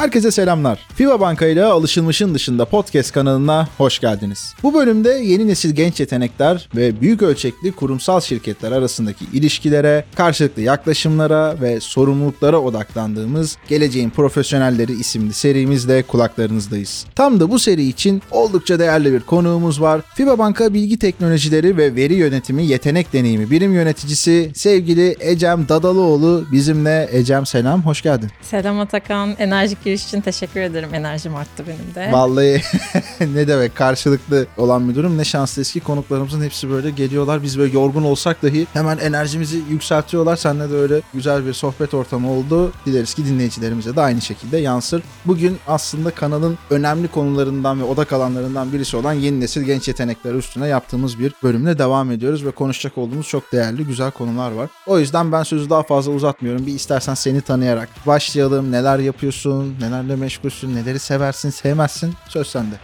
Herkese selamlar. FIBA Banka ile Alışılmışın Dışında podcast kanalına hoş geldiniz. Bu bölümde yeni nesil genç yetenekler ve büyük ölçekli kurumsal şirketler arasındaki ilişkilere, karşılıklı yaklaşımlara ve sorumluluklara odaklandığımız Geleceğin Profesyonelleri isimli serimizle kulaklarınızdayız. Tam da bu seri için oldukça değerli bir konuğumuz var. FIBA Banka Bilgi Teknolojileri ve Veri Yönetimi Yetenek Deneyimi Birim Yöneticisi sevgili Ecem Dadalıoğlu bizimle. Ecem selam, hoş geldin. Selam Atakan. Enerjik giriş için teşekkür ederim. Enerjim arttı benim de. Vallahi ne demek karşılıklı olan bir durum. Ne şanslıyız ki konuklarımızın hepsi böyle geliyorlar. Biz böyle yorgun olsak dahi hemen enerjimizi yükseltiyorlar. Seninle de öyle güzel bir sohbet ortamı oldu. Dileriz ki dinleyicilerimize de aynı şekilde yansır. Bugün aslında kanalın önemli konularından ve odak alanlarından birisi olan yeni nesil genç yetenekler üstüne yaptığımız bir bölümle devam ediyoruz ve konuşacak olduğumuz çok değerli güzel konular var. O yüzden ben sözü daha fazla uzatmıyorum. Bir istersen seni tanıyarak başlayalım. Neler yapıyorsun, nelerle meşgulsün, neleri seversin, sevmezsin. Söz sende.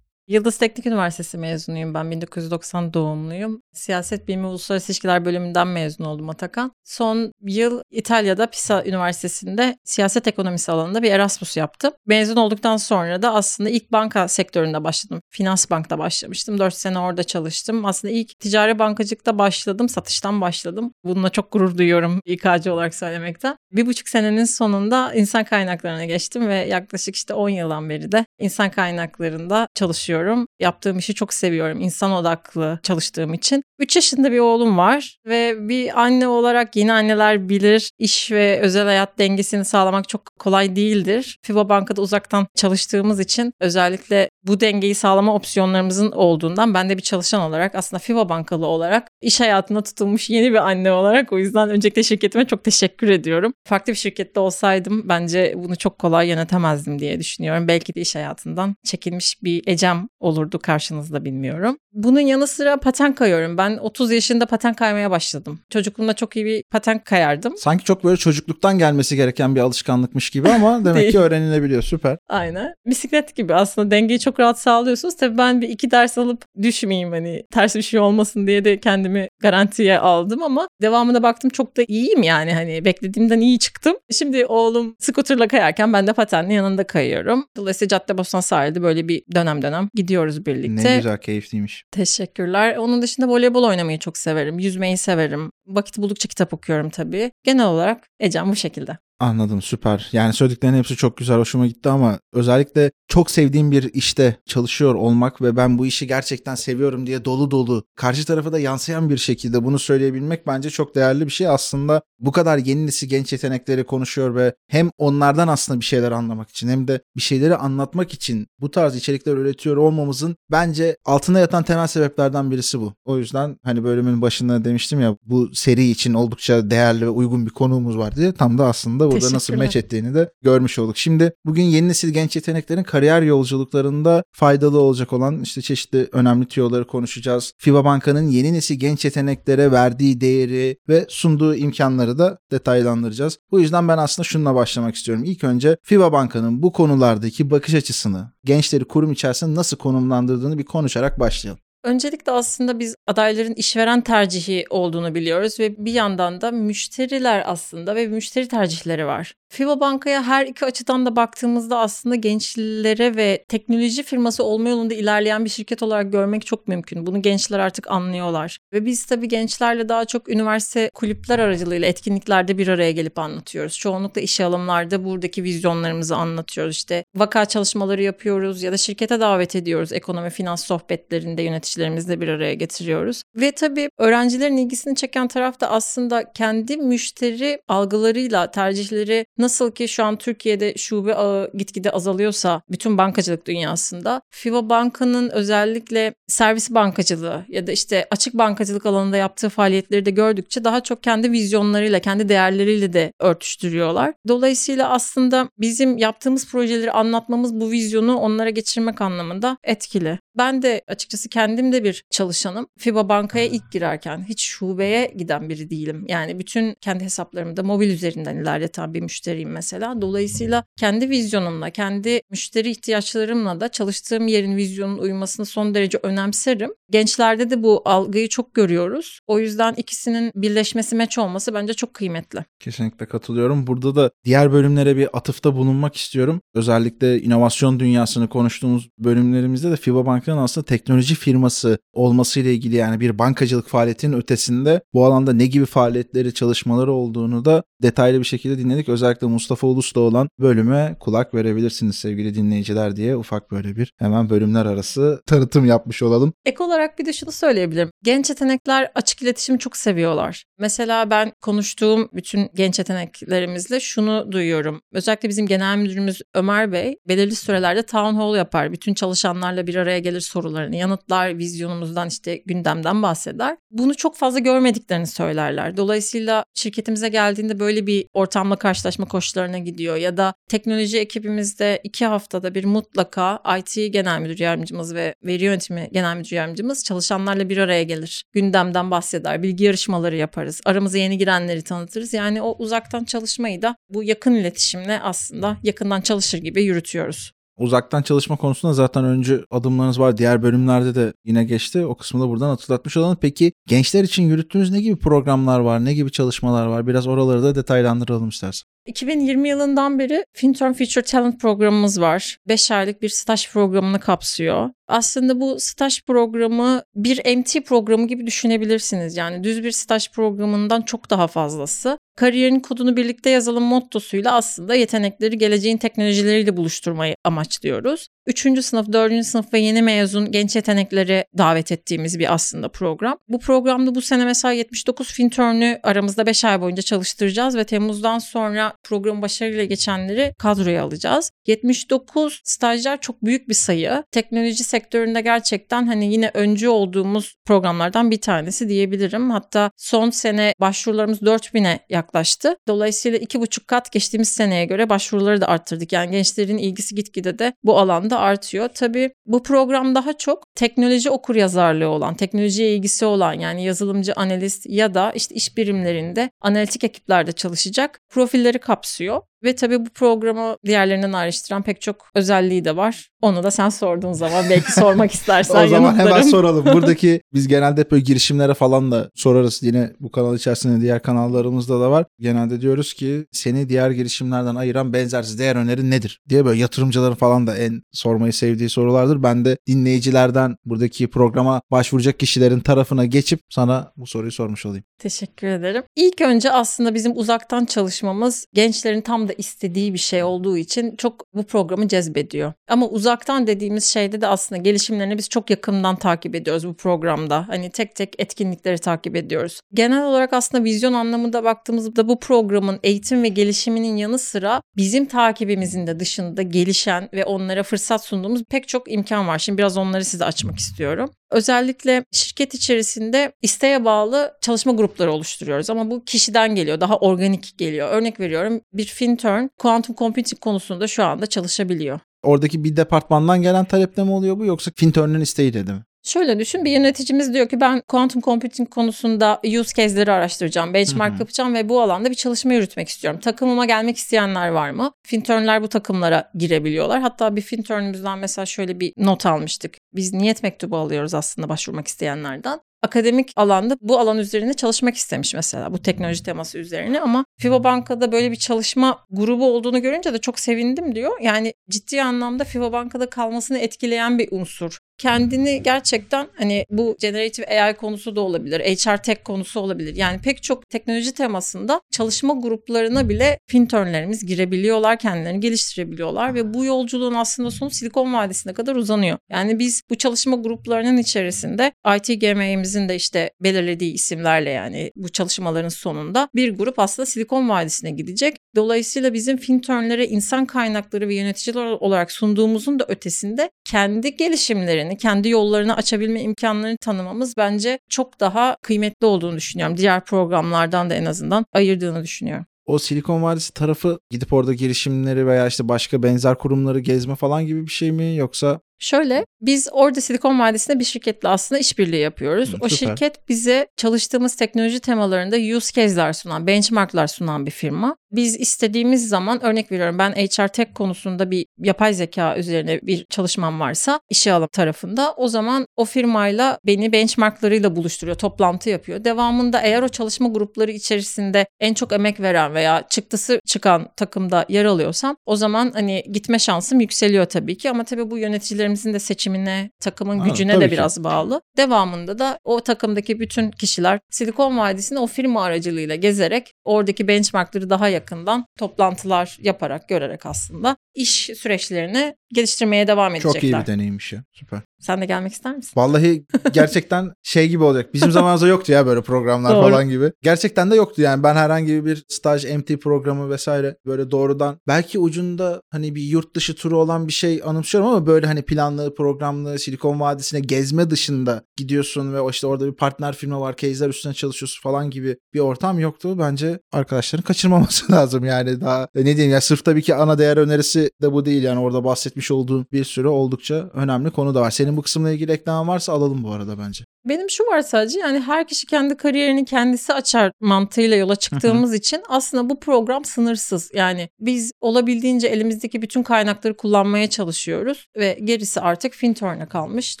Yıldız Teknik Üniversitesi mezunuyum ben. 1990 doğumluyum. Siyaset Bilimi Uluslararası İlişkiler bölümünden mezun oldum Atakan. Son yıl İtalya'da Pisa Üniversitesi'nde siyaset ekonomisi alanında bir Erasmus yaptım. Mezun olduktan sonra da aslında ilk banka sektöründe başladım. Finans Bank'ta başlamıştım. 4 sene orada çalıştım. Aslında ilk ticari bankacılıkta başladım. Satıştan başladım. Bununla çok gurur duyuyorum İK'cı olarak söylemekten. Bir buçuk senenin sonunda insan kaynaklarına geçtim ve yaklaşık işte 10 yıldan beri de insan kaynaklarında çalışıyorum çalışıyorum. Yaptığım işi çok seviyorum. İnsan odaklı çalıştığım için. 3 yaşında bir oğlum var ve bir anne olarak yeni anneler bilir iş ve özel hayat dengesini sağlamak çok kolay değildir. FIBA Banka'da uzaktan çalıştığımız için özellikle bu dengeyi sağlama opsiyonlarımızın olduğundan ben de bir çalışan olarak aslında FIBA Bankalı olarak iş hayatına tutulmuş yeni bir anne olarak o yüzden öncelikle şirketime çok teşekkür ediyorum. Farklı bir şirkette olsaydım bence bunu çok kolay yönetemezdim diye düşünüyorum. Belki de iş hayatından çekilmiş bir Ecem olurdu karşınızda bilmiyorum. Bunun yanı sıra paten kayıyorum. Ben 30 yaşında paten kaymaya başladım. Çocukluğumda çok iyi bir paten kayardım. Sanki çok böyle çocukluktan gelmesi gereken bir alışkanlıkmış gibi ama demek ki öğrenilebiliyor. Süper. Aynen. Bisiklet gibi aslında dengeyi çok rahat sağlıyorsunuz. Tabii ben bir iki ders alıp düşmeyeyim hani ters bir şey olmasın diye de kendimi garantiye aldım ama devamına baktım çok da iyiyim yani hani beklediğimden iyi çıktım. Şimdi oğlum skuterla kayarken ben de patenle yanında kayıyorum. Dolayısıyla Caddebostan sahilde böyle bir dönem dönem gidiyoruz birlikte. Ne güzel keyifliymiş. Teşekkürler. Onun dışında voleybol oynamayı çok severim. Yüzmeyi severim. Vakit buldukça kitap okuyorum tabii. Genel olarak Ecem bu şekilde. Anladım süper. Yani söylediklerin hepsi çok güzel hoşuma gitti ama özellikle çok sevdiğim bir işte çalışıyor olmak ve ben bu işi gerçekten seviyorum diye dolu dolu karşı tarafa da yansıyan bir şekilde bunu söyleyebilmek bence çok değerli bir şey. Aslında bu kadar yeni nesil genç yetenekleri konuşuyor ve hem onlardan aslında bir şeyler anlamak için hem de bir şeyleri anlatmak için bu tarz içerikler üretiyor olmamızın bence altında yatan temel sebeplerden birisi bu. O yüzden hani bölümün başında demiştim ya bu seri için oldukça değerli ve uygun bir konuğumuz var diye tam da aslında burada nasıl meç ettiğini de görmüş olduk. Şimdi bugün yeni nesil genç yeteneklerin kariyer yolculuklarında faydalı olacak olan işte çeşitli önemli tüyoları konuşacağız. FIBA Banka'nın yeni nesil genç yeteneklere verdiği değeri ve sunduğu imkanları da detaylandıracağız. Bu yüzden ben aslında şununla başlamak istiyorum. İlk önce FIBA Banka'nın bu konulardaki bakış açısını, gençleri kurum içerisinde nasıl konumlandırdığını bir konuşarak başlayalım. Öncelikle aslında biz adayların işveren tercihi olduğunu biliyoruz ve bir yandan da müşteriler aslında ve müşteri tercihleri var. FIBA Banka'ya her iki açıdan da baktığımızda aslında gençlere ve teknoloji firması olma yolunda ilerleyen bir şirket olarak görmek çok mümkün. Bunu gençler artık anlıyorlar. Ve biz tabii gençlerle daha çok üniversite kulüpler aracılığıyla etkinliklerde bir araya gelip anlatıyoruz. Çoğunlukla işe alımlarda buradaki vizyonlarımızı anlatıyoruz. İşte vaka çalışmaları yapıyoruz ya da şirkete davet ediyoruz. Ekonomi finans sohbetlerinde yöneticilerimizle bir araya getiriyoruz. Ve tabii öğrencilerin ilgisini çeken taraf da aslında kendi müşteri algılarıyla tercihleri Nasıl ki şu an Türkiye'de şube ağı gitgide azalıyorsa bütün bankacılık dünyasında FIBA Banka'nın özellikle servis bankacılığı ya da işte açık bankacılık alanında yaptığı faaliyetleri de gördükçe daha çok kendi vizyonlarıyla, kendi değerleriyle de örtüştürüyorlar. Dolayısıyla aslında bizim yaptığımız projeleri anlatmamız bu vizyonu onlara geçirmek anlamında etkili. Ben de açıkçası kendi kendim de bir çalışanım. FIBA Banka'ya ilk girerken hiç şubeye giden biri değilim. Yani bütün kendi hesaplarımı da mobil üzerinden ilerleten bir müşteriyim mesela. Dolayısıyla kendi vizyonumla, kendi müşteri ihtiyaçlarımla da çalıştığım yerin vizyonun uymasını son derece önemserim. Gençlerde de bu algıyı çok görüyoruz. O yüzden ikisinin birleşmesi, meç olması bence çok kıymetli. Kesinlikle katılıyorum. Burada da diğer bölümlere bir atıfta bulunmak istiyorum. Özellikle inovasyon dünyasını konuştuğumuz bölümlerimizde de FIBA Banka'nın aslında teknoloji firması olmasıyla ilgili yani bir bankacılık faaliyetinin ötesinde bu alanda ne gibi faaliyetleri, çalışmaları olduğunu da detaylı bir şekilde dinledik. Özellikle Mustafa Ulus'ta olan bölüme kulak verebilirsiniz sevgili dinleyiciler diye ufak böyle bir hemen bölümler arası tanıtım yapmış olalım. Ek olarak bir de şunu söyleyebilirim. Genç yetenekler açık iletişimi çok seviyorlar. Mesela ben konuştuğum bütün genç yeteneklerimizle şunu duyuyorum. Özellikle bizim genel müdürümüz Ömer Bey belirli sürelerde town hall yapar. Bütün çalışanlarla bir araya gelir sorularını yanıtlar, vizyonumuzdan işte gündemden bahseder. Bunu çok fazla görmediklerini söylerler. Dolayısıyla şirketimize geldiğinde böyle bir ortamla karşılaşma koşullarına gidiyor. Ya da teknoloji ekibimizde iki haftada bir mutlaka IT genel müdür yardımcımız ve veri yönetimi genel müdür yardımcımız çalışanlarla bir araya gelir. Gündemden bahseder, bilgi yarışmaları yaparız. Aramıza yeni girenleri tanıtırız. Yani o uzaktan çalışmayı da bu yakın iletişimle aslında yakından çalışır gibi yürütüyoruz. Uzaktan çalışma konusunda zaten önce adımlarınız var. Diğer bölümlerde de yine geçti. O kısmı da buradan hatırlatmış olalım. Peki gençler için yürüttüğünüz ne gibi programlar var? Ne gibi çalışmalar var? Biraz oraları da detaylandıralım istersen. 2020 yılından beri Finturn Future Talent programımız var. 5 aylık bir staj programını kapsıyor. Aslında bu staj programı bir MT programı gibi düşünebilirsiniz. Yani düz bir staj programından çok daha fazlası. Kariyerin kodunu birlikte yazalım mottosuyla aslında yetenekleri geleceğin teknolojileriyle buluşturmayı amaçlıyoruz. Üçüncü sınıf, dördüncü sınıf ve yeni mezun genç yetenekleri davet ettiğimiz bir aslında program. Bu programda bu sene mesela 79 Finturn'ü aramızda 5 ay boyunca çalıştıracağız ve Temmuz'dan sonra programın başarıyla geçenleri kadroya alacağız. 79 stajyer çok büyük bir sayı. Teknoloji sektöründe gerçekten hani yine öncü olduğumuz programlardan bir tanesi diyebilirim. Hatta son sene başvurularımız 4000'e yaklaştı. Dolayısıyla iki buçuk kat geçtiğimiz seneye göre başvuruları da arttırdık. Yani gençlerin ilgisi gitgide de bu alanda artıyor. Tabii bu program daha çok teknoloji okur yazarlığı olan, teknolojiye ilgisi olan yani yazılımcı, analist ya da işte iş birimlerinde analitik ekiplerde çalışacak profilleri kapsıyor. Ve tabii bu programı diğerlerinden ayrıştıran pek çok özelliği de var. Onu da sen sorduğun zaman belki sormak istersen O zaman yanıtlarım. hemen soralım. Buradaki biz genelde böyle girişimlere falan da sorarız. Yine bu kanal içerisinde diğer kanallarımızda da var. Genelde diyoruz ki seni diğer girişimlerden ayıran benzersiz değer öneri nedir? diye böyle yatırımcıların falan da en sormayı sevdiği sorulardır. Ben de dinleyicilerden buradaki programa başvuracak kişilerin tarafına geçip sana bu soruyu sormuş olayım. Teşekkür ederim. İlk önce aslında bizim uzaktan çalışmamız gençlerin tam da istediği bir şey olduğu için çok bu programı cezbediyor. Ama uzaktan dediğimiz şeyde de aslında gelişimlerini biz çok yakından takip ediyoruz bu programda. Hani tek tek etkinlikleri takip ediyoruz. Genel olarak aslında vizyon anlamında baktığımızda bu programın eğitim ve gelişiminin yanı sıra bizim takibimizin de dışında gelişen ve onlara fırsat sunduğumuz pek çok imkan var. Şimdi biraz onları size açmak istiyorum. Özellikle şirket içerisinde isteğe bağlı çalışma grupları oluşturuyoruz ama bu kişiden geliyor, daha organik geliyor. Örnek veriyorum bir Finturn quantum computing konusunda şu anda çalışabiliyor. Oradaki bir departmandan gelen taleple mi oluyor bu yoksa Finturn'un isteğiyle mi? Şöyle düşün bir yöneticimiz diyor ki ben quantum computing konusunda use case'leri araştıracağım, benchmark Hı hı. yapacağım ve bu alanda bir çalışma yürütmek istiyorum. Takımıma gelmek isteyenler var mı? Finturn'ler bu takımlara girebiliyorlar. Hatta bir Finturn'ümüzden mesela şöyle bir not almıştık. Biz niyet mektubu alıyoruz aslında başvurmak isteyenlerden akademik alanda bu alan üzerine çalışmak istemiş mesela bu teknoloji teması üzerine ama FIBA Banka'da böyle bir çalışma grubu olduğunu görünce de çok sevindim diyor. Yani ciddi anlamda FIBA Banka'da kalmasını etkileyen bir unsur. Kendini gerçekten hani bu generative AI konusu da olabilir, HR tech konusu olabilir. Yani pek çok teknoloji temasında çalışma gruplarına bile finternlerimiz girebiliyorlar, kendilerini geliştirebiliyorlar ve bu yolculuğun aslında sonu Silikon Vadisi'ne kadar uzanıyor. Yani biz bu çalışma gruplarının içerisinde IT GM'imizin de işte belirlediği isimlerle yani bu çalışmaların sonunda bir grup aslında Silikon Vadisi'ne gidecek. Dolayısıyla bizim finternlere insan kaynakları ve yöneticiler olarak sunduğumuzun da ötesinde kendi gelişimlerini, kendi yollarını açabilme imkanlarını tanımamız bence çok daha kıymetli olduğunu düşünüyorum. Diğer programlardan da en azından ayırdığını düşünüyorum. O Silikon Vadisi tarafı gidip orada girişimleri veya işte başka benzer kurumları gezme falan gibi bir şey mi yoksa Şöyle biz orada Silikon Vadisi'nde bir şirketle aslında işbirliği yapıyoruz. Hı, o süper. şirket bize çalıştığımız teknoloji temalarında use case'ler sunan, benchmark'lar sunan bir firma. Biz istediğimiz zaman örnek veriyorum ben HR Tech konusunda bir yapay zeka üzerine bir çalışmam varsa işe alım tarafında o zaman o firmayla beni benchmarklarıyla buluşturuyor, toplantı yapıyor. Devamında eğer o çalışma grupları içerisinde en çok emek veren veya çıktısı çıkan takımda yer alıyorsam o zaman hani gitme şansım yükseliyor tabii ki ama tabii bu yöneticilerimizin de seçimine, takımın Ha, gücüne de ki. biraz bağlı. Devamında da o takımdaki bütün kişiler Silikon Vadisi'nde o firma aracılığıyla gezerek oradaki benchmarkları daha yakından toplantılar yaparak, görerek aslında iş süreçlerini geliştirmeye devam edecekler. Çok iyi bir deneyimmiş ya. Süper. Sen de gelmek ister misin? Vallahi gerçekten şey gibi olacak. Bizim zamanımızda yoktu ya böyle programlar Doğru. falan gibi. Gerçekten de yoktu yani. Ben herhangi bir staj MT programı vesaire böyle doğrudan belki ucunda hani bir yurt dışı turu olan bir şey anımsıyorum ama böyle hani planlı, programlı Silikon Vadisi'ne gezme dışında gidiyorsun ve işte orada bir partner firma var, case'ler üstüne çalışıyorsun falan gibi bir ortam yoktu. Bence arkadaşların kaçırmaması lazım yani daha ne diyeyim ya sırf tabii ki ana değer önerisi de bu değil yani orada bahsetmiş olduğun bir sürü oldukça önemli konu da var. Senin bu kısımla ilgili eklemen varsa alalım bu arada bence. Benim şu var sadece yani her kişi kendi kariyerini kendisi açar mantığıyla yola çıktığımız için aslında bu program sınırsız. Yani biz olabildiğince elimizdeki bütün kaynakları kullanmaya çalışıyoruz ve gerisi artık Fintern'e kalmış.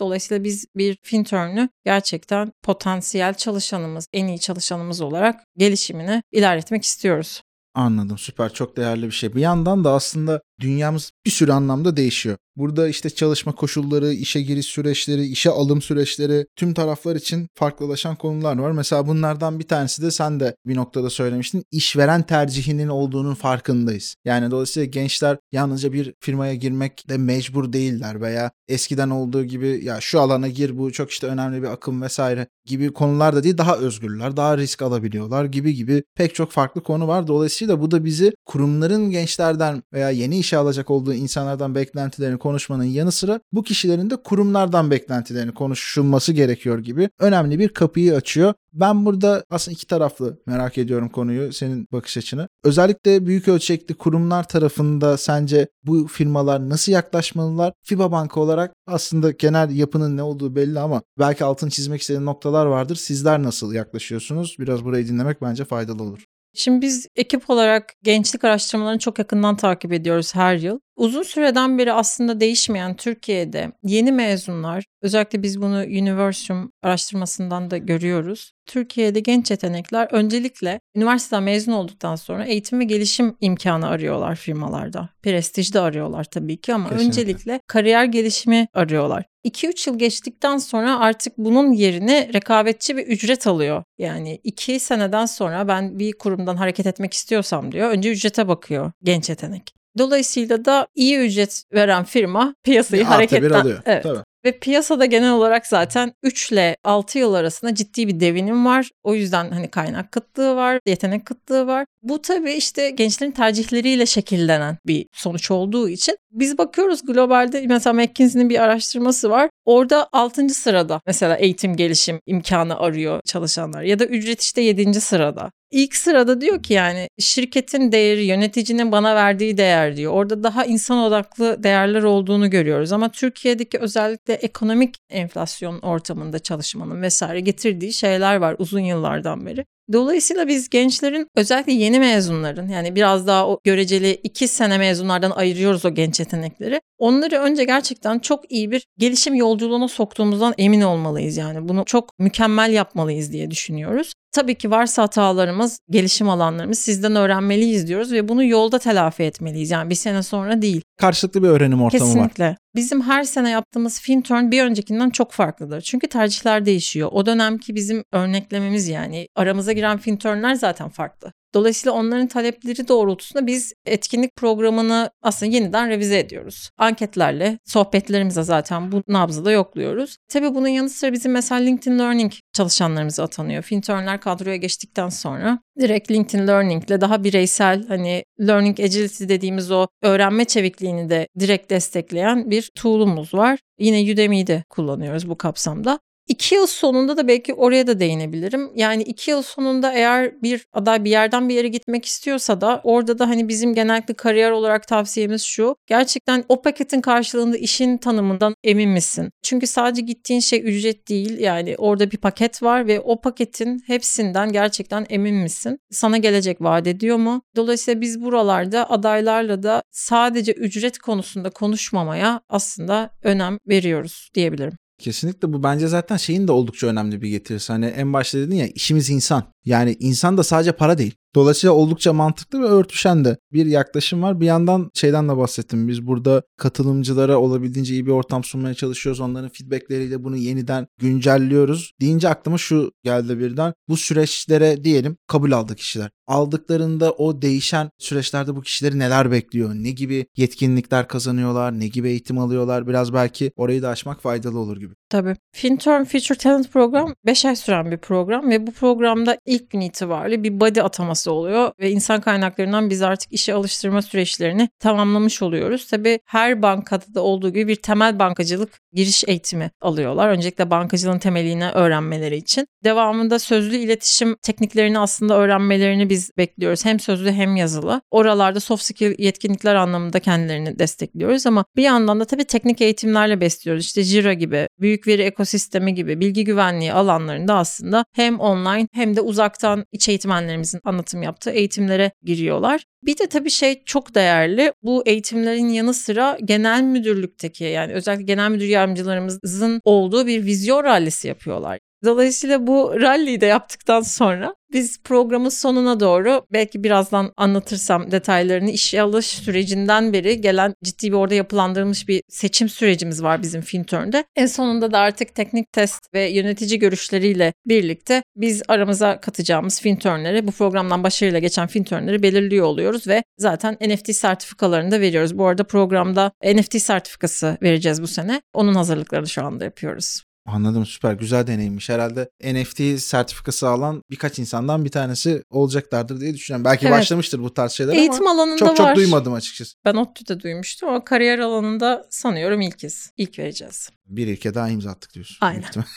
Dolayısıyla biz bir Fintern'ü gerçekten potansiyel çalışanımız, en iyi çalışanımız olarak gelişimini ilerletmek istiyoruz. Anladım süper çok değerli bir şey. Bir yandan da aslında dünyamız bir sürü anlamda değişiyor. Burada işte çalışma koşulları, işe giriş süreçleri, işe alım süreçleri tüm taraflar için farklılaşan konular var. Mesela bunlardan bir tanesi de sen de bir noktada söylemiştin. İşveren tercihinin olduğunun farkındayız. Yani dolayısıyla gençler yalnızca bir firmaya girmekle mecbur değiller veya eskiden olduğu gibi ya şu alana gir bu çok işte önemli bir akım vesaire gibi konularda değil daha özgürler, daha risk alabiliyorlar gibi gibi pek çok farklı konu var. Dolayısıyla bu da bizi kurumların gençlerden veya yeni işe alacak olduğu insanlardan beklentilerini konuşmanın yanı sıra bu kişilerin de kurumlardan beklentilerini konuşulması gerekiyor gibi önemli bir kapıyı açıyor. Ben burada aslında iki taraflı merak ediyorum konuyu, senin bakış açını. Özellikle büyük ölçekli kurumlar tarafında sence bu firmalar nasıl yaklaşmalılar? FIBA Banka olarak aslında genel yapının ne olduğu belli ama belki altını çizmek istediğin noktalar vardır. Sizler nasıl yaklaşıyorsunuz? Biraz burayı dinlemek bence faydalı olur. Şimdi biz ekip olarak gençlik araştırmalarını çok yakından takip ediyoruz her yıl. Uzun süreden beri aslında değişmeyen Türkiye'de yeni mezunlar, özellikle biz bunu Universum araştırmasından da görüyoruz. Türkiye'de genç yetenekler öncelikle üniversiteden mezun olduktan sonra eğitim ve gelişim imkanı arıyorlar firmalarda. Prestij de arıyorlar tabii ki ama Kesinlikle. öncelikle kariyer gelişimi arıyorlar. 2-3 yıl geçtikten sonra artık bunun yerine rekabetçi bir ücret alıyor. Yani 2 seneden sonra ben bir kurumdan hareket etmek istiyorsam diyor. Önce ücrete bakıyor genç yetenek. Dolayısıyla da iyi ücret veren firma piyasayı Bir hareketten alıyor. Evet. Tabii. Ve piyasada genel olarak zaten 3 ile 6 yıl arasında ciddi bir devinim var. O yüzden hani kaynak kıtlığı var, yetenek kıtlığı var. Bu tabii işte gençlerin tercihleriyle şekillenen bir sonuç olduğu için biz bakıyoruz globalde mesela McKinsey'nin bir araştırması var. Orada 6. sırada mesela eğitim gelişim imkanı arıyor çalışanlar ya da ücret işte 7. sırada. İlk sırada diyor ki yani şirketin değeri, yöneticinin bana verdiği değer diyor. Orada daha insan odaklı değerler olduğunu görüyoruz. Ama Türkiye'deki özellikle ekonomik enflasyon ortamında çalışmanın vesaire getirdiği şeyler var uzun yıllardan beri. Dolayısıyla biz gençlerin özellikle yeni mezunların yani biraz daha o göreceli iki sene mezunlardan ayırıyoruz o genç yetenekleri. Onları önce gerçekten çok iyi bir gelişim yolculuğuna soktuğumuzdan emin olmalıyız yani. Bunu çok mükemmel yapmalıyız diye düşünüyoruz. Tabii ki varsa hatalarımız, gelişim alanlarımız sizden öğrenmeliyiz diyoruz ve bunu yolda telafi etmeliyiz. Yani bir sene sonra değil. Karşılıklı bir öğrenim ortamı var. Kesinlikle. Bizim her sene yaptığımız Finturn bir öncekinden çok farklıdır. Çünkü tercihler değişiyor. O dönemki bizim örneklememiz yani aramıza giren Finturn'ler zaten farklı. Dolayısıyla onların talepleri doğrultusunda biz etkinlik programını aslında yeniden revize ediyoruz. Anketlerle, sohbetlerimizle zaten bu nabzı da yokluyoruz. Tabii bunun yanı sıra bizim mesela LinkedIn Learning çalışanlarımız atanıyor. Finturn'ler kadroya geçtikten sonra direkt LinkedIn Learning ile daha bireysel hani Learning Agility dediğimiz o öğrenme çevikliğini de direkt destekleyen bir tool'umuz var. Yine Udemy'yi de kullanıyoruz bu kapsamda. İki yıl sonunda da belki oraya da değinebilirim. Yani iki yıl sonunda eğer bir aday bir yerden bir yere gitmek istiyorsa da orada da hani bizim genellikle kariyer olarak tavsiyemiz şu. Gerçekten o paketin karşılığında işin tanımından emin misin? Çünkü sadece gittiğin şey ücret değil. Yani orada bir paket var ve o paketin hepsinden gerçekten emin misin? Sana gelecek vaat ediyor mu? Dolayısıyla biz buralarda adaylarla da sadece ücret konusunda konuşmamaya aslında önem veriyoruz diyebilirim. Kesinlikle bu bence zaten şeyin de oldukça önemli bir getirisi. Hani en başta dedin ya işimiz insan. Yani insan da sadece para değil. Dolayısıyla oldukça mantıklı ve örtüşen de bir yaklaşım var. Bir yandan şeyden de bahsettim. Biz burada katılımcılara olabildiğince iyi bir ortam sunmaya çalışıyoruz. Onların feedbackleriyle bunu yeniden güncelliyoruz. Deyince aklıma şu geldi birden. Bu süreçlere diyelim kabul aldı kişiler. Aldıklarında o değişen süreçlerde bu kişileri neler bekliyor? Ne gibi yetkinlikler kazanıyorlar? Ne gibi eğitim alıyorlar? Biraz belki orayı da açmak faydalı olur gibi. Tabii. FinTurn Future Talent program 5 ay süren bir program ve bu programda ilk gün itibariyle bir body ataması oluyor ve insan kaynaklarından biz artık işe alıştırma süreçlerini tamamlamış oluyoruz. Tabii her bankada da olduğu gibi bir temel bankacılık giriş eğitimi alıyorlar. Öncelikle bankacılığın temelini öğrenmeleri için. Devamında sözlü iletişim tekniklerini aslında öğrenmelerini biz bekliyoruz. Hem sözlü hem yazılı. Oralarda soft skill yetkinlikler anlamında kendilerini destekliyoruz ama bir yandan da tabii teknik eğitimlerle besliyoruz. İşte Jira gibi, büyük veri ekosistemi gibi bilgi güvenliği alanlarında aslında hem online hem de uzaktan iç eğitmenlerimizin anlatım yaptığı eğitimlere giriyorlar. Bir de tabii şey çok değerli. Bu eğitimlerin yanı sıra genel müdürlükteki yani özellikle genel müdür yardımcılarımızın olduğu bir vizyon rallisi yapıyorlar. Dolayısıyla bu rally'yi de yaptıktan sonra biz programın sonuna doğru belki birazdan anlatırsam detaylarını işe alış sürecinden beri gelen ciddi bir orada yapılandırılmış bir seçim sürecimiz var bizim Finturn'de. En sonunda da artık teknik test ve yönetici görüşleriyle birlikte biz aramıza katacağımız Finturn'leri bu programdan başarıyla geçen Finturn'leri belirliyor oluyoruz ve zaten NFT sertifikalarını da veriyoruz. Bu arada programda NFT sertifikası vereceğiz bu sene. Onun hazırlıklarını şu anda yapıyoruz. Anladım süper güzel deneyimmiş. Herhalde NFT sertifikası alan birkaç insandan bir tanesi olacaklardır diye düşünüyorum. Belki Evet. başlamıştır bu tarz şeyler Eğitim ama alanında çok var. çok duymadım açıkçası. Ben ODTÜ'de duymuştum ama kariyer alanında sanıyorum ilkiz. İlk vereceğiz. Bir ilke daha imza attık diyorsun. Aynen.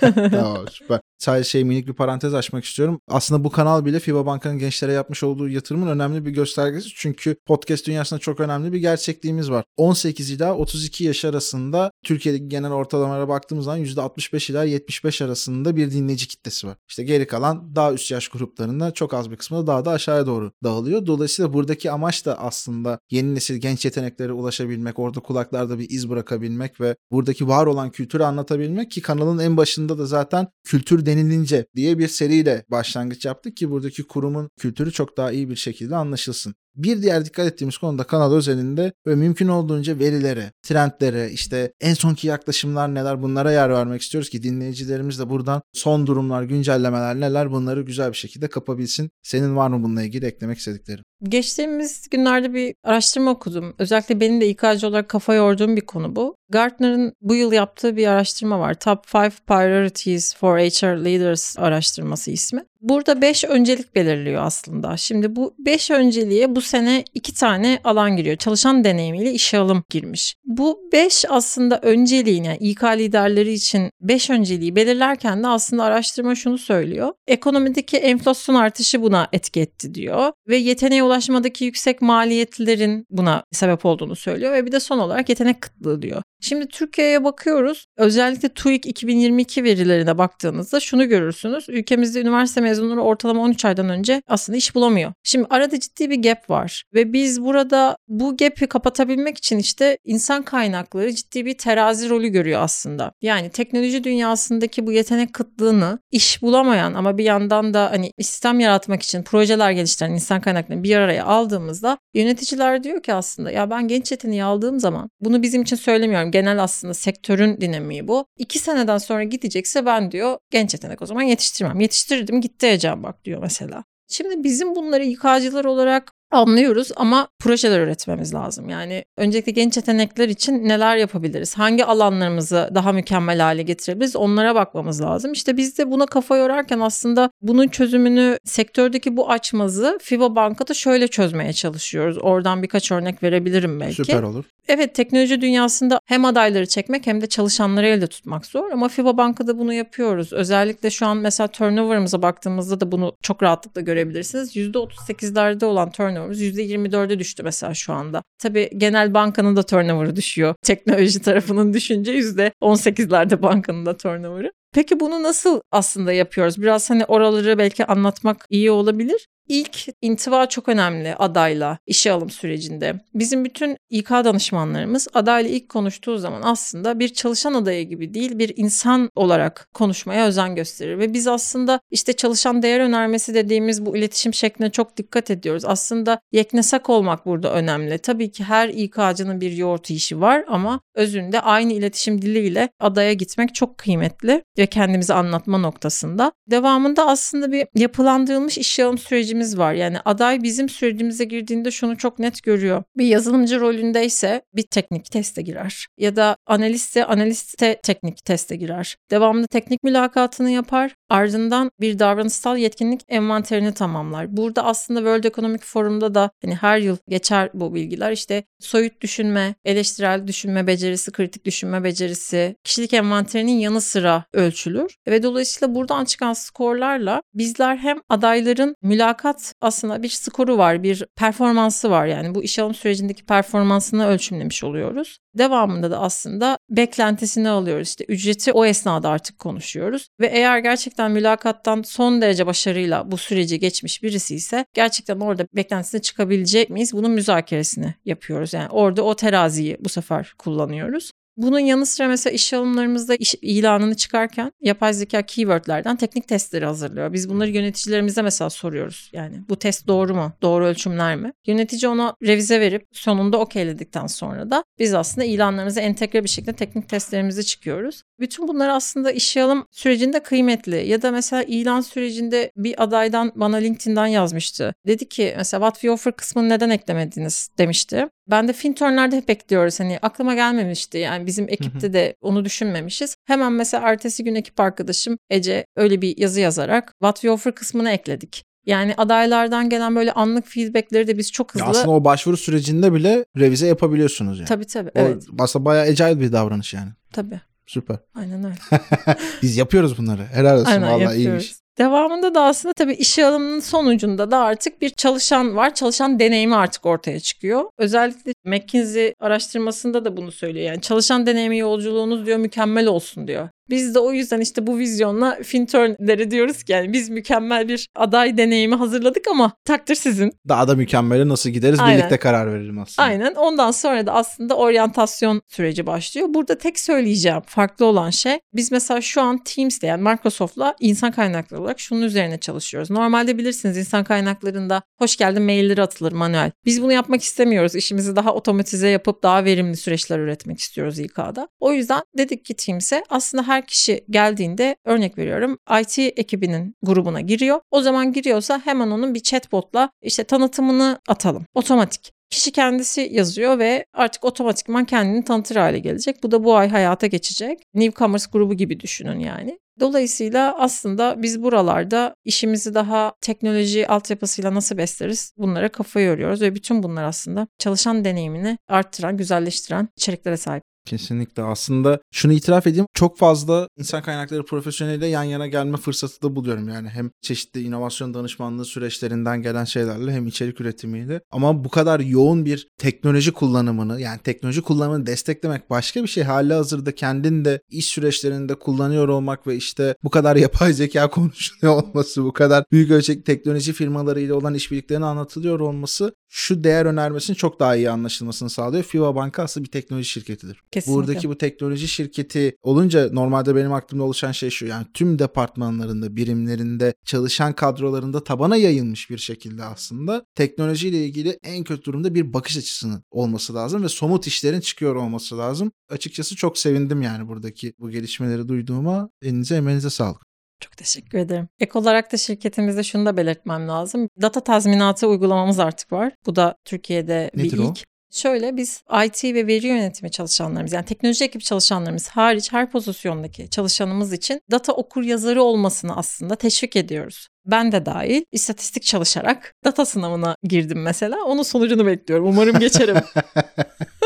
Tamam süper. Sadece şey minik bir parantez açmak istiyorum. Aslında bu kanal bile FIBA Banka'nın gençlere yapmış olduğu yatırımın önemli bir göstergesi. Çünkü podcast dünyasında çok önemli bir gerçekliğimiz var. 18 ila 32 yaş arasında Türkiye'deki genel ortalamalara baktığımız zaman %65 ila 75 arasında bir dinleyici kitlesi var. İşte geri kalan daha üst yaş gruplarında çok az bir kısmı da daha da aşağıya doğru dağılıyor. Dolayısıyla buradaki amaç da aslında yeni nesil genç yeteneklere ulaşabilmek, orada kulaklarda bir iz bırakabilmek ve buradaki var olan kültürü anlatabilmek ki kanalın en başında da zaten kültür denilince diye bir seriyle başlangıç yaptık ki buradaki kurumun kültürü çok daha iyi bir şekilde anlaşılsın. Bir diğer dikkat ettiğimiz konu da kanal özelinde ve mümkün olduğunca verilere, trendlere, işte en sonki yaklaşımlar neler bunlara yer vermek istiyoruz ki dinleyicilerimiz de buradan son durumlar, güncellemeler neler bunları güzel bir şekilde kapabilsin. Senin var mı bununla ilgili eklemek istediklerin? Geçtiğimiz günlerde bir araştırma okudum. Özellikle benim de İK'cı olarak kafa yorduğum bir konu bu. Gartner'ın bu yıl yaptığı bir araştırma var. Top 5 Priorities for HR Leaders araştırması ismi. Burada 5 öncelik belirliyor aslında. Şimdi bu 5 önceliğe bu sene 2 tane alan giriyor. Çalışan deneyimiyle işe alım girmiş. Bu 5 aslında önceliğin yani İK liderleri için 5 önceliği belirlerken de aslında araştırma şunu söylüyor. Ekonomideki enflasyon artışı buna etki etti diyor ve yeteneğe ulaşmadaki yüksek maliyetlerin buna sebep olduğunu söylüyor ve bir de son olarak yetenek kıtlığı diyor. Şimdi Türkiye'ye bakıyoruz. Özellikle TÜİK 2022 verilerine baktığınızda şunu görürsünüz. Ülkemizde üniversite mezunları ortalama 13 aydan önce aslında iş bulamıyor. Şimdi arada ciddi bir gap var ve biz burada bu gap'i kapatabilmek için işte insan kaynakları ciddi bir terazi rolü görüyor aslında. Yani teknoloji dünyasındaki bu yetenek kıtlığını iş bulamayan ama bir yandan da hani sistem yaratmak için projeler geliştiren insan kaynaklarını bir araya aldığımızda yöneticiler diyor ki aslında ya ben genç yeteneği aldığım zaman bunu bizim için söylemiyorum. Genel aslında sektörün dinamiği bu. İki seneden sonra gidecekse ben diyor genç yetenek o zaman yetiştirmem. Yetiştirdim gitti Ecem bak diyor mesela. Şimdi bizim bunları İK'cılar olarak anlıyoruz ama projeler üretmemiz lazım. Yani öncelikle genç yetenekler için neler yapabiliriz? Hangi alanlarımızı daha mükemmel hale getirebiliriz? Onlara bakmamız lazım. İşte biz de buna kafa yorarken aslında bunun çözümünü sektördeki bu açmazı FIBA Banka'da şöyle çözmeye çalışıyoruz. Oradan birkaç örnek verebilirim belki. Süper olur. Evet teknoloji dünyasında hem adayları çekmek hem de çalışanları elde tutmak zor ama FIBA Banka'da bunu yapıyoruz. Özellikle şu an mesela turnover'ımıza baktığımızda da bunu çok rahatlıkla görebilirsiniz. %38'lerde olan turnover'ımız %24'e düştü mesela şu anda. Tabii genel bankanın da turnover'ı düşüyor. Teknoloji tarafının düşünce %18'lerde bankanın da turnover'ı. Peki bunu nasıl aslında yapıyoruz? Biraz hani oraları belki anlatmak iyi olabilir. İlk intiva çok önemli adayla işe alım sürecinde. Bizim bütün İK danışmanlarımız adayla ilk konuştuğu zaman aslında bir çalışan adayı gibi değil bir insan olarak konuşmaya özen gösterir. Ve biz aslında işte çalışan değer önermesi dediğimiz bu iletişim şekline çok dikkat ediyoruz. Aslında yeknesak olmak burada önemli. Tabii ki her İK'cının bir yoğurt işi var ama özünde aynı iletişim diliyle adaya gitmek çok kıymetli ve kendimizi anlatma noktasında. Devamında aslında bir yapılandırılmış iş alım sürecimiz var. Yani aday bizim sürecimize girdiğinde şunu çok net görüyor. Bir yazılımcı rolündeyse bir teknik teste girer. Ya da analistse analiste teknik teste girer. Devamlı teknik mülakatını yapar. Ardından bir davranışsal yetkinlik envanterini tamamlar. Burada aslında World Economic Forum'da da hani her yıl geçer bu bilgiler. İşte soyut düşünme, eleştirel düşünme becerisi, kritik düşünme becerisi, kişilik envanterinin yanı sıra ölçülür. Ve dolayısıyla buradan çıkan skorlarla bizler hem adayların mülakat aslında bir skoru var, bir performansı var. Yani bu iş alım sürecindeki performansını ölçümlemiş oluyoruz. Devamında da aslında beklentisini alıyoruz. İşte ücreti o esnada artık konuşuyoruz. Ve eğer gerçekten mülakattan son derece başarıyla bu süreci geçmiş birisi ise gerçekten orada beklentisine çıkabilecek miyiz? Bunun müzakeresini yapıyoruz. Yani orada o teraziyi bu sefer kullanıyoruz. Bunun yanı sıra mesela iş alımlarımızda iş ilanını çıkarken yapay zeka keywordlerden teknik testleri hazırlıyor. Biz bunları yöneticilerimize mesela soruyoruz. Yani bu test doğru mu? Doğru ölçümler mi? Yönetici ona revize verip sonunda okeyledikten sonra da biz aslında ilanlarımıza entegre bir şekilde teknik testlerimizi çıkıyoruz. Bütün bunlar aslında işe alım sürecinde kıymetli. Ya da mesela ilan sürecinde bir adaydan bana LinkedIn'den yazmıştı. Dedi ki mesela what we offer kısmını neden eklemediniz demişti. Ben de Finturn'larda hep bekliyoruz. Hani aklıma gelmemişti. Yani bizim ekipte de onu düşünmemişiz. Hemen mesela ertesi gün ekip arkadaşım Ece öyle bir yazı yazarak what we offer kısmını ekledik. Yani adaylardan gelen böyle anlık feedbackleri de biz çok hızlı... Ya aslında o başvuru sürecinde bile revize yapabiliyorsunuz yani. Tabii tabii. O evet. aslında bayağı agile bir davranış yani. Tabii. Süper. Aynen öyle. Biz yapıyoruz bunları. Helal olsun Aynen vallahi yapıyoruz. iyiymiş. Devamında da aslında tabii işe alımının sonucunda da artık bir çalışan var. Çalışan deneyimi artık ortaya çıkıyor. Özellikle McKinsey araştırmasında da bunu söylüyor. Yani çalışan deneyimi yolculuğunuz diyor mükemmel olsun diyor. Biz de o yüzden işte bu vizyonla Finturn'lere diyoruz ki yani biz mükemmel bir aday deneyimi hazırladık ama takdir sizin. Daha da mükemmele nasıl gideriz Aynen. birlikte karar verelim aslında. Aynen. Ondan sonra da aslında oryantasyon süreci başlıyor. Burada tek söyleyeceğim farklı olan şey biz mesela şu an Teams'te yani Microsoft'la insan kaynakları olarak şunun üzerine çalışıyoruz. Normalde bilirsiniz insan kaynaklarında hoş geldin mailleri atılır manuel. Biz bunu yapmak istemiyoruz. İşimizi daha otomatize yapıp daha verimli süreçler üretmek istiyoruz İK'da. O yüzden dedik ki Teams'e aslında her kişi geldiğinde örnek veriyorum IT ekibinin grubuna giriyor. O zaman giriyorsa hemen onun bir chatbotla işte tanıtımını atalım. Otomatik. Kişi kendisi yazıyor ve artık otomatikman kendini tanıtır hale gelecek. Bu da bu ay hayata geçecek. Newcomers grubu gibi düşünün yani. Dolayısıyla aslında biz buralarda işimizi daha teknoloji altyapısıyla nasıl besleriz bunlara kafa yoruyoruz ve bütün bunlar aslında çalışan deneyimini arttıran, güzelleştiren içeriklere sahip. Kesinlikle. Aslında şunu itiraf edeyim çok fazla insan kaynakları profesyoneliyle yan yana gelme fırsatı da buluyorum. Yani hem çeşitli inovasyon danışmanlığı süreçlerinden gelen şeylerle hem içerik üretimiyle. Ama bu kadar yoğun bir teknoloji kullanımını yani teknoloji kullanımını desteklemek başka bir şey. Hali hazırda kendin de iş süreçlerinde kullanıyor olmak ve işte bu kadar yapay zeka konuşuluyor olması bu kadar büyük ölçekli teknoloji firmalarıyla olan işbirliklerinin anlatılıyor olması şu değer önermesinin çok daha iyi anlaşılmasını sağlıyor. FIBA Banka aslında bir teknoloji şirketidir. Kesinlikle. Buradaki bu teknoloji şirketi olunca normalde benim aklımda oluşan şey şu yani tüm departmanlarında, birimlerinde, çalışan kadrolarında tabana yayılmış bir şekilde aslında teknolojiyle ilgili en kötü durumda bir bakış açısının olması lazım ve somut işlerin çıkıyor olması lazım. Açıkçası çok sevindim yani buradaki bu gelişmeleri duyduğuma. Elinize emeğinize sağlık. Çok teşekkür ederim. Ek olarak da şirketimizde şunu da belirtmem lazım. Data tazminatı uygulamamız artık var. Bu da Türkiye'de Nedir bir o? ilk. Şöyle biz IT ve veri yönetimi çalışanlarımız yani teknoloji ekip çalışanlarımız hariç her pozisyondaki çalışanımız için data okur yazarı olmasını aslında teşvik ediyoruz. Ben de dahil istatistik çalışarak data sınavına girdim mesela. Onun sonucunu bekliyorum. Umarım geçerim.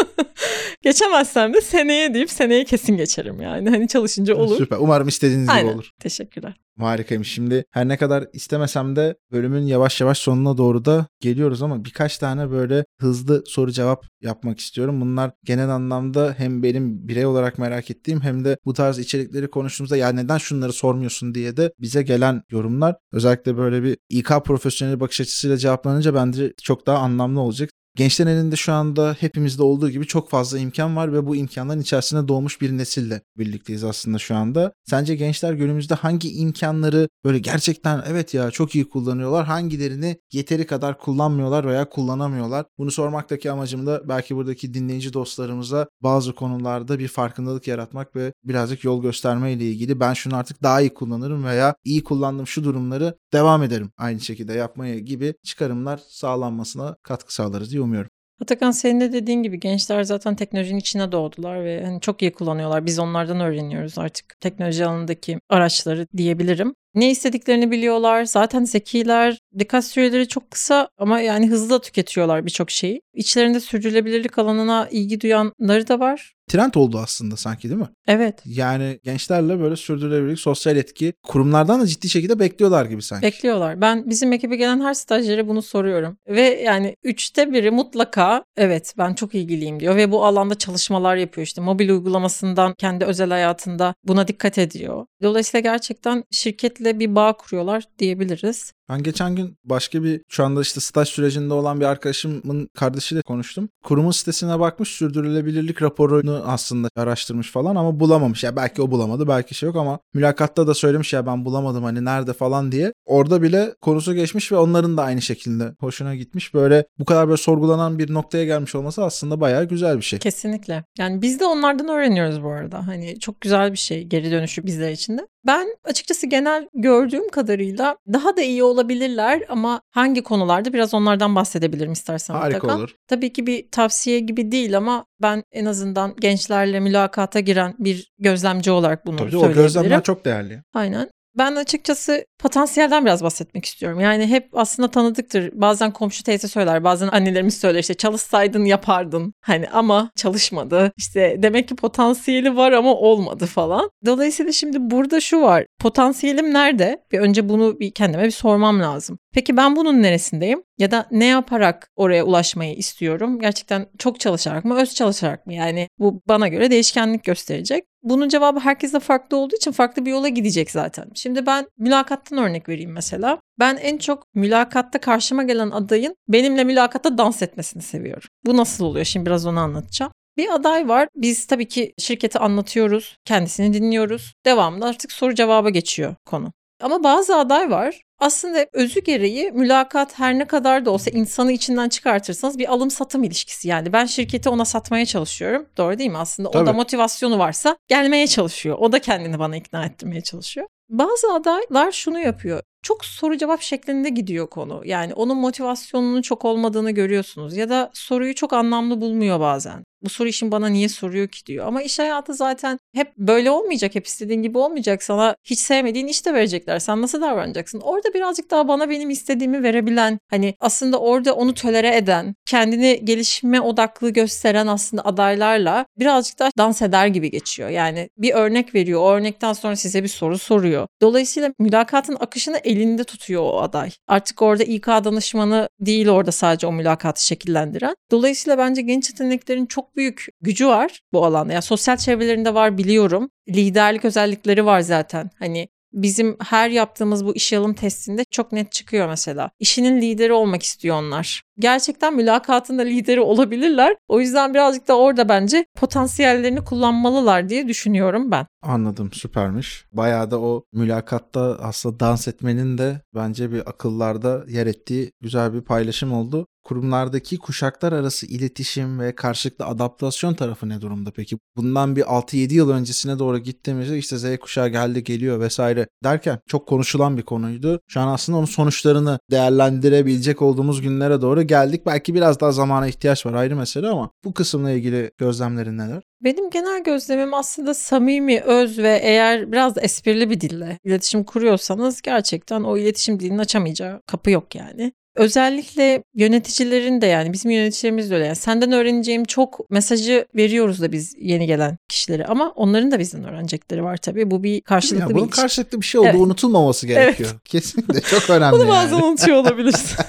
Geçemezsem de seneye deyip seneye kesin geçerim yani. Hani çalışınca olur. Süper. Umarım istediğiniz Aynen. gibi olur. Teşekkürler. Harikaymış. Şimdi her ne kadar istemesem de bölümün yavaş yavaş sonuna doğru da geliyoruz ama birkaç tane böyle hızlı soru cevap yapmak istiyorum. Bunlar genel anlamda hem benim birey olarak merak ettiğim hem de bu tarz içerikleri konuştuğumuzda ya neden şunları sormuyorsun diye de bize gelen yorumlar. Özellikle böyle bir İK profesyonel bakış açısıyla cevaplanınca bence çok daha anlamlı olacak. Gençlerin elinde şu anda hepimizde olduğu gibi çok fazla imkan var ve bu imkanların içerisinde doğmuş bir nesille birlikteyiz aslında şu anda. Sence gençler günümüzde hangi imkanları böyle gerçekten evet ya çok iyi kullanıyorlar, hangilerini yeteri kadar kullanmıyorlar veya kullanamıyorlar? Bunu sormaktaki amacım da belki buradaki dinleyici dostlarımıza bazı konularda bir farkındalık yaratmak ve birazcık yol gösterme ile ilgili ben şunu artık daha iyi kullanırım veya iyi kullandığım şu durumları devam ederim aynı şekilde yapmaya gibi çıkarımlar sağlanmasına katkı sağlarız diye umuyorum. Atakan senin de dediğin gibi gençler zaten teknolojinin içine doğdular ve hani çok iyi kullanıyorlar. Biz onlardan öğreniyoruz artık teknoloji alanındaki araçları diyebilirim. Ne istediklerini biliyorlar. Zaten zekiler. Dikkat süreleri çok kısa ama yani hızlı da tüketiyorlar birçok şeyi. İçlerinde sürdürülebilirlik alanına ilgi duyanları da var. Trend oldu aslında sanki değil mi? Evet. Yani gençlerle böyle sürdürülebilirlik, sosyal etki kurumlardan da ciddi şekilde bekliyorlar gibi sanki. Bekliyorlar. Ben bizim ekibe gelen her stajyere bunu soruyorum. Ve yani üçte biri mutlaka evet ben çok ilgiliyim diyor. Ve bu alanda çalışmalar yapıyor işte. Mobil uygulamasından kendi özel hayatında buna dikkat ediyor. Dolayısıyla gerçekten şirketle bir bağ kuruyorlar diyebiliriz. Ben geçen gün başka bir şu anda işte staj sürecinde olan bir arkadaşımın kardeşiyle konuştum. Kurumun sitesine bakmış sürdürülebilirlik raporunu aslında araştırmış falan ama bulamamış. Ya belki o bulamadı belki şey yok ama mülakatta da söylemiş ya ben bulamadım hani nerede falan diye. Orada bile konusu geçmiş ve onların da aynı şekilde hoşuna gitmiş. Böyle bu kadar böyle sorgulanan bir noktaya gelmiş olması aslında bayağı güzel bir şey. Kesinlikle. Yani biz de onlardan öğreniyoruz bu arada. Hani çok güzel bir şey geri dönüşü bizler için de. Ben açıkçası genel gördüğüm kadarıyla daha da iyi olabilirler ama hangi konularda biraz onlardan bahsedebilirim istersen. Harika mutlaka. olur. Tabii ki bir tavsiye gibi değil ama ben en azından gençlerle mülakata giren bir gözlemci olarak bunu Tabii o söyleyebilirim. gözlemler çok değerli. Aynen. Ben açıkçası potansiyelden biraz bahsetmek istiyorum. Yani hep aslında tanıdıktır. Bazen komşu teyze söyler, bazen annelerimiz söyler işte çalışsaydın yapardın. Hani ama çalışmadı. İşte demek ki potansiyeli var ama olmadı falan. Dolayısıyla şimdi burada şu var. Potansiyelim nerede? Bir önce bunu bir kendime bir sormam lazım. Peki ben bunun neresindeyim? Ya da ne yaparak oraya ulaşmayı istiyorum? Gerçekten çok çalışarak mı, öz çalışarak mı? Yani bu bana göre değişkenlik gösterecek. Bunun cevabı herkese farklı olduğu için farklı bir yola gidecek zaten. Şimdi ben mülakattan örnek vereyim mesela. Ben en çok mülakatta karşıma gelen adayın benimle mülakatta dans etmesini seviyorum. Bu nasıl oluyor? Şimdi biraz onu anlatacağım. Bir aday var. Biz tabii ki şirketi anlatıyoruz, kendisini dinliyoruz. Devamlı artık soru cevaba geçiyor konu. Ama bazı aday var. Aslında özü gereği mülakat her ne kadar da olsa insanı içinden çıkartırsanız bir alım satım ilişkisi. Yani ben şirketi ona satmaya çalışıyorum. Doğru değil mi? Aslında o da Tabii. motivasyonu varsa gelmeye çalışıyor. O da kendini bana ikna ettirmeye çalışıyor. Bazı adaylar şunu yapıyor. Çok soru cevap şeklinde gidiyor konu. Yani onun motivasyonunun çok olmadığını görüyorsunuz. Ya da soruyu çok anlamlı bulmuyor bazen. Bu soru işin bana niye soruyor ki diyor. Ama iş hayatı zaten hep böyle olmayacak. Hep istediğin gibi olmayacak. Sana hiç sevmediğin iş de verecekler. Sen nasıl davranacaksın? Orada birazcık daha bana benim istediğimi verebilen, hani aslında orada onu tölere eden, kendini gelişime odaklı gösteren aslında adaylarla birazcık daha dans eder gibi geçiyor. Yani bir örnek veriyor. O örnekten sonra size bir soru soruyor. Dolayısıyla mülakatın akışını elinde tutuyor o aday. Artık orada İK danışmanı değil orada sadece o mülakatı şekillendiren. Dolayısıyla bence genç yeteneklerin çok büyük gücü var bu alanda. Yani sosyal çevrelerinde var biliyorum. Liderlik özellikleri var zaten. Hani bizim her yaptığımız bu iş alım testinde çok net çıkıyor mesela. İşinin lideri olmak istiyor onlar. Gerçekten mülakatında lideri olabilirler. O yüzden birazcık da orada bence potansiyellerini kullanmalılar diye düşünüyorum ben. Anladım süpermiş. Bayağı da o mülakatta aslında dans etmenin de bence bir akıllarda yer ettiği güzel bir paylaşım oldu. Kurumlardaki kuşaklar arası iletişim ve karşılıklı adaptasyon tarafı ne durumda peki? Bundan bir 6-7 yıl öncesine doğru gittiğimizde işte Z kuşağı geldi geliyor vesaire derken çok konuşulan bir konuydu. Şu an aslında onun sonuçlarını değerlendirebilecek olduğumuz günlere doğru geldik. Belki biraz daha zamana ihtiyaç var ayrı mesele ama bu kısımla ilgili gözlemlerin neler? Benim genel gözlemim aslında samimi, öz ve eğer biraz esprili bir dille iletişim kuruyorsanız gerçekten o iletişim dilini açamayacağı kapı yok yani. Özellikle yöneticilerin de yani bizim yöneticilerimiz de öyle. Yani senden öğreneceğim çok mesajı veriyoruz da biz yeni gelen kişilere ama onların da bizden öğrenecekleri var tabii. Bu bir karşılıklı Ya bir bunun ilişki. karşılıklı bir şey olduğu Evet. unutulmaması gerekiyor. Kesinlikle çok önemli Bunu bazen yani. unutuyor olabilirsin.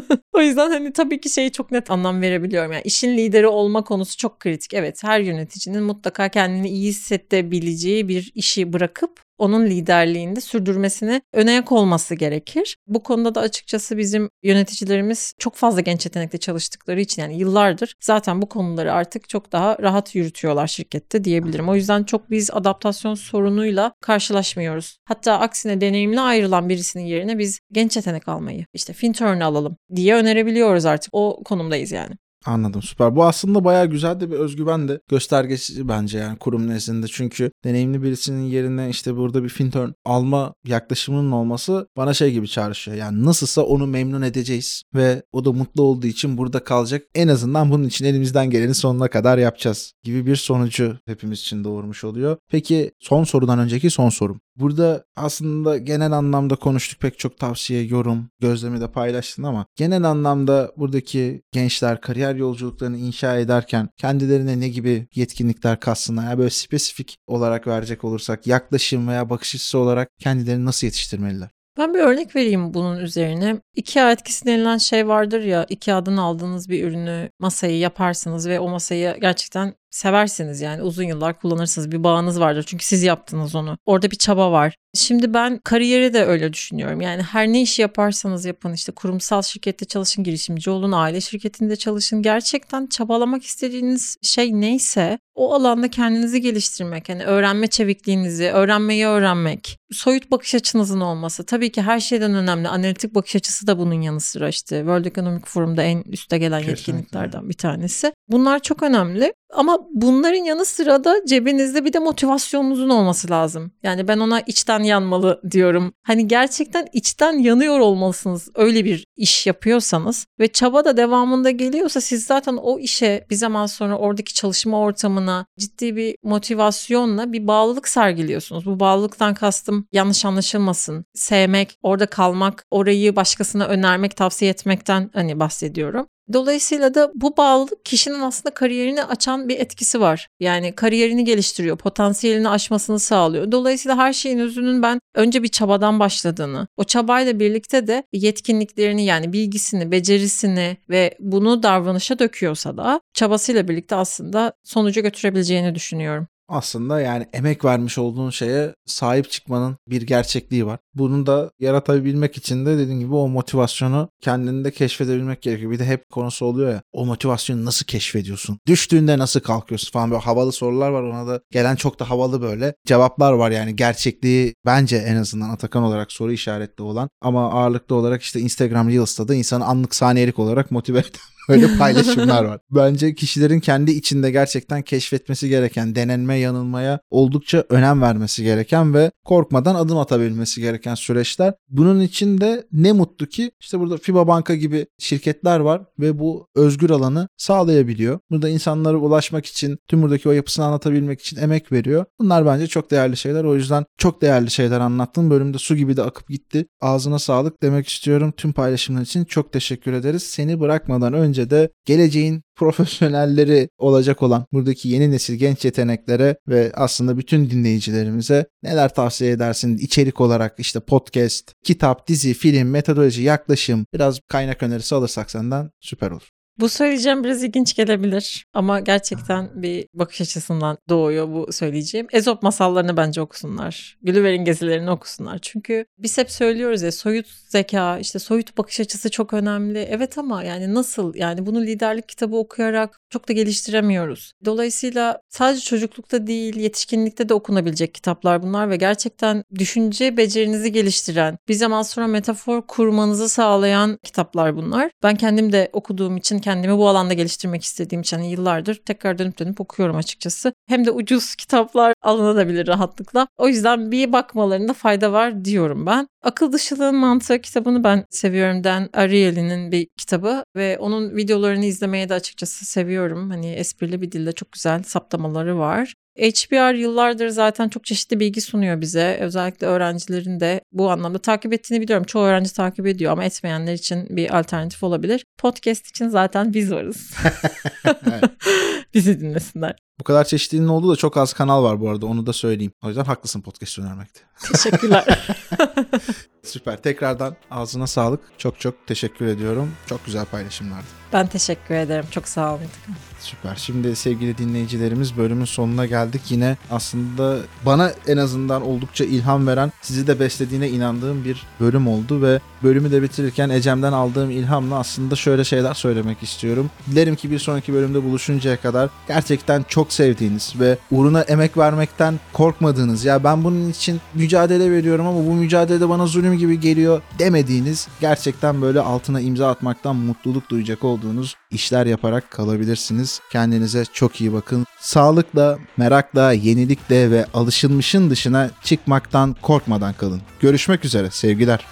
o yüzden hani tabii ki şeyi çok net anlam verebiliyorum. Yani işin lideri olma konusu çok kritik. Evet her yöneticinin mutlaka kendini iyi hissedebileceği bir işi bırakıp onun liderliğinde sürdürmesine öne yak olması gerekir. Bu konuda da açıkçası bizim yöneticilerimiz çok fazla genç yetenekle çalıştıkları için yani yıllardır zaten bu konuları artık çok daha rahat yürütüyorlar şirkette diyebilirim. O yüzden çok biz adaptasyon sorunuyla karşılaşmıyoruz. Hatta aksine deneyimli ayrılan birisinin yerine biz genç yetenek almayı işte Fintern alalım diye önerebiliyoruz artık. O konumdayız yani. Anladım süper. Bu aslında bayağı güzel de bir özgüven de göstergesi bence yani kurum nezdinde. Çünkü deneyimli birisinin yerine işte burada bir fintern alma yaklaşımının olması bana şey gibi çağrışıyor. Yani nasılsa onu memnun edeceğiz ve o da mutlu olduğu için burada kalacak. En azından bunun için elimizden geleni sonuna kadar yapacağız gibi bir sonucu hepimiz için doğurmuş oluyor. Peki son sorudan önceki son sorum. Burada aslında genel anlamda konuştuk pek çok tavsiye, yorum, gözlemi de paylaştın ama genel anlamda buradaki gençler kariyer yolculuklarını inşa ederken kendilerine ne gibi yetkinlikler katsınlar? Yani böyle spesifik olarak verecek olursak yaklaşım veya bakış açısı olarak kendilerini nasıl yetiştirmeliler? Ben bir örnek vereyim bunun üzerine. IKEA etkisi denilen şey vardır ya, IKEA'dan aldığınız bir ürünü masayı yaparsınız ve o masayı gerçekten seversiniz yani. Uzun yıllar kullanırsınız. Bir bağınız vardır çünkü siz yaptınız onu. Orada bir çaba var. Şimdi ben kariyeri de öyle düşünüyorum. Yani her ne işi yaparsanız yapın işte kurumsal şirkette çalışın girişimci olun aile şirketinde çalışın. Gerçekten çabalamak istediğiniz şey neyse o alanda kendinizi geliştirmek. Yani öğrenme çevikliğinizi öğrenmeyi öğrenmek soyut bakış açınızın olması. Tabii ki her şeyden önemli. Analitik bakış açısı da bunun yanı sıra işte. World Economic Forum'da en üste gelen Kesinlikle. yetkinliklerden bir tanesi. Bunlar çok önemli ama bunların yanı sıra da cebinizde bir de motivasyonunuzun olması lazım. Yani ben ona içten yanmalı diyorum. Hani gerçekten içten yanıyor olmalısınız öyle bir iş yapıyorsanız ve çaba da devamında geliyorsa siz zaten o işe bir zaman sonra oradaki çalışma ortamına ciddi bir motivasyonla bir bağlılık sergiliyorsunuz. Bu bağlılıktan kastım yanlış anlaşılmasın. Sevmek, orada kalmak, orayı başkasına önermek, tavsiye etmekten hani bahsediyorum. Dolayısıyla da bu bağlılık kişinin aslında kariyerini açan bir etkisi var. Yani kariyerini geliştiriyor, potansiyelini aşmasını sağlıyor. Dolayısıyla her şeyin özünün ben önce bir çabadan başladığını, o çabayla birlikte de yetkinliklerini yani bilgisini, becerisini ve bunu davranışa döküyorsa da çabasıyla birlikte aslında sonuca götürebileceğini düşünüyorum. Aslında yani emek vermiş olduğun şeye sahip çıkmanın bir gerçekliği var. Bunu da yaratabilmek için de dediğim gibi o motivasyonu kendinde keşfedebilmek gerekiyor. Bir de hep konusu oluyor ya o motivasyonu nasıl keşfediyorsun? Düştüğünde nasıl kalkıyorsun falan böyle havalı sorular var. Ona da gelen çok da havalı böyle cevaplar var yani gerçekliği bence en azından Atakan olarak soru işaretli olan ama ağırlıklı olarak işte Instagram Reels'ta da insanı anlık saniyelik olarak motive eden Öyle paylaşımlar var. Bence kişilerin kendi içinde gerçekten keşfetmesi gereken, denenme yanılmaya oldukça önem vermesi gereken ve korkmadan adım atabilmesi gereken süreçler. Bunun için de ne mutlu ki işte burada FIBA Banka gibi şirketler var ve bu özgür alanı sağlayabiliyor. Burada insanlara ulaşmak için, tüm buradaki o yapısını anlatabilmek için emek veriyor. Bunlar bence çok değerli şeyler. O yüzden çok değerli şeyler anlattın. Bölümde su gibi de akıp gitti. Ağzına sağlık demek istiyorum. Tüm paylaşımlar için çok teşekkür ederiz. Seni bırakmadan önce de geleceğin profesyonelleri olacak olan buradaki yeni nesil genç yeteneklere ve aslında bütün dinleyicilerimize neler tavsiye edersin içerik olarak işte podcast, kitap, dizi, film, metodoloji, yaklaşım biraz kaynak önerisi alırsak senden süper olur. Bu söyleyeceğim biraz ilginç gelebilir ama gerçekten bir bakış açısından doğuyor bu söyleyeceğim. Ezop masallarını bence okusunlar. Gulliver'in gezilerini okusunlar. Çünkü biz hep söylüyoruz ya soyut zeka, işte soyut bakış açısı çok önemli. Evet ama yani nasıl? Yani bunu liderlik kitabı okuyarak çok da geliştiremiyoruz. Dolayısıyla sadece çocuklukta değil, yetişkinlikte de okunabilecek kitaplar bunlar ve gerçekten düşünce becerinizi geliştiren, bir zaman sonra metafor kurmanızı sağlayan kitaplar bunlar. Ben kendim de okuduğum için kendimi bu alanda geliştirmek istediğim için hani yıllardır tekrar dönüp dönüp okuyorum açıkçası. Hem de ucuz kitaplar alınabilir rahatlıkla. O yüzden bir bakmalarında fayda var diyorum ben. Akıl dışılığın mantığı kitabını ben seviyorum. Dan Ariely'nin bir kitabı ve onun videolarını izlemeye de açıkçası seviyorum. Hani esprili bir dilde çok güzel saptamaları var. HBR yıllardır zaten çok çeşitli bilgi sunuyor bize. Özellikle öğrencilerin de bu anlamda takip ettiğini biliyorum. Çoğu öğrenci takip ediyor ama etmeyenler için bir alternatif olabilir. Podcast için zaten biz varız. Bizi dinlesinler. Bu kadar çeşitliliğin olduğu da çok az kanal var bu arada onu da söyleyeyim. O yüzden haklısın podcast önermekte. Teşekkürler. Süper. Tekrardan ağzına sağlık. Çok çok teşekkür ediyorum. Çok güzel paylaşımlardı. ben teşekkür ederim. Çok sağ olun. Süper. Şimdi sevgili dinleyicilerimiz bölümün sonuna geldik. Yine aslında bana en azından oldukça ilham veren, sizi de beslediğine inandığım bir bölüm oldu ve bölümü de bitirirken Ecem'den aldığım ilhamla aslında şöyle şeyler söylemek istiyorum. Dilerim ki bir sonraki bölümde buluşuncaya kadar gerçekten çok sevdiğiniz ve uğruna emek vermekten korkmadığınız ya ben bunun için mücadele veriyorum ama bu mücadelede bana zulüm gibi geliyor demediğiniz gerçekten böyle altına imza atmaktan mutluluk duyacak olduğunuz işler yaparak kalabilirsiniz. Kendinize çok iyi bakın. Sağlıkla, merakla, yenilikle ve alışılmışın dışına çıkmaktan korkmadan kalın. Görüşmek üzere sevgiler.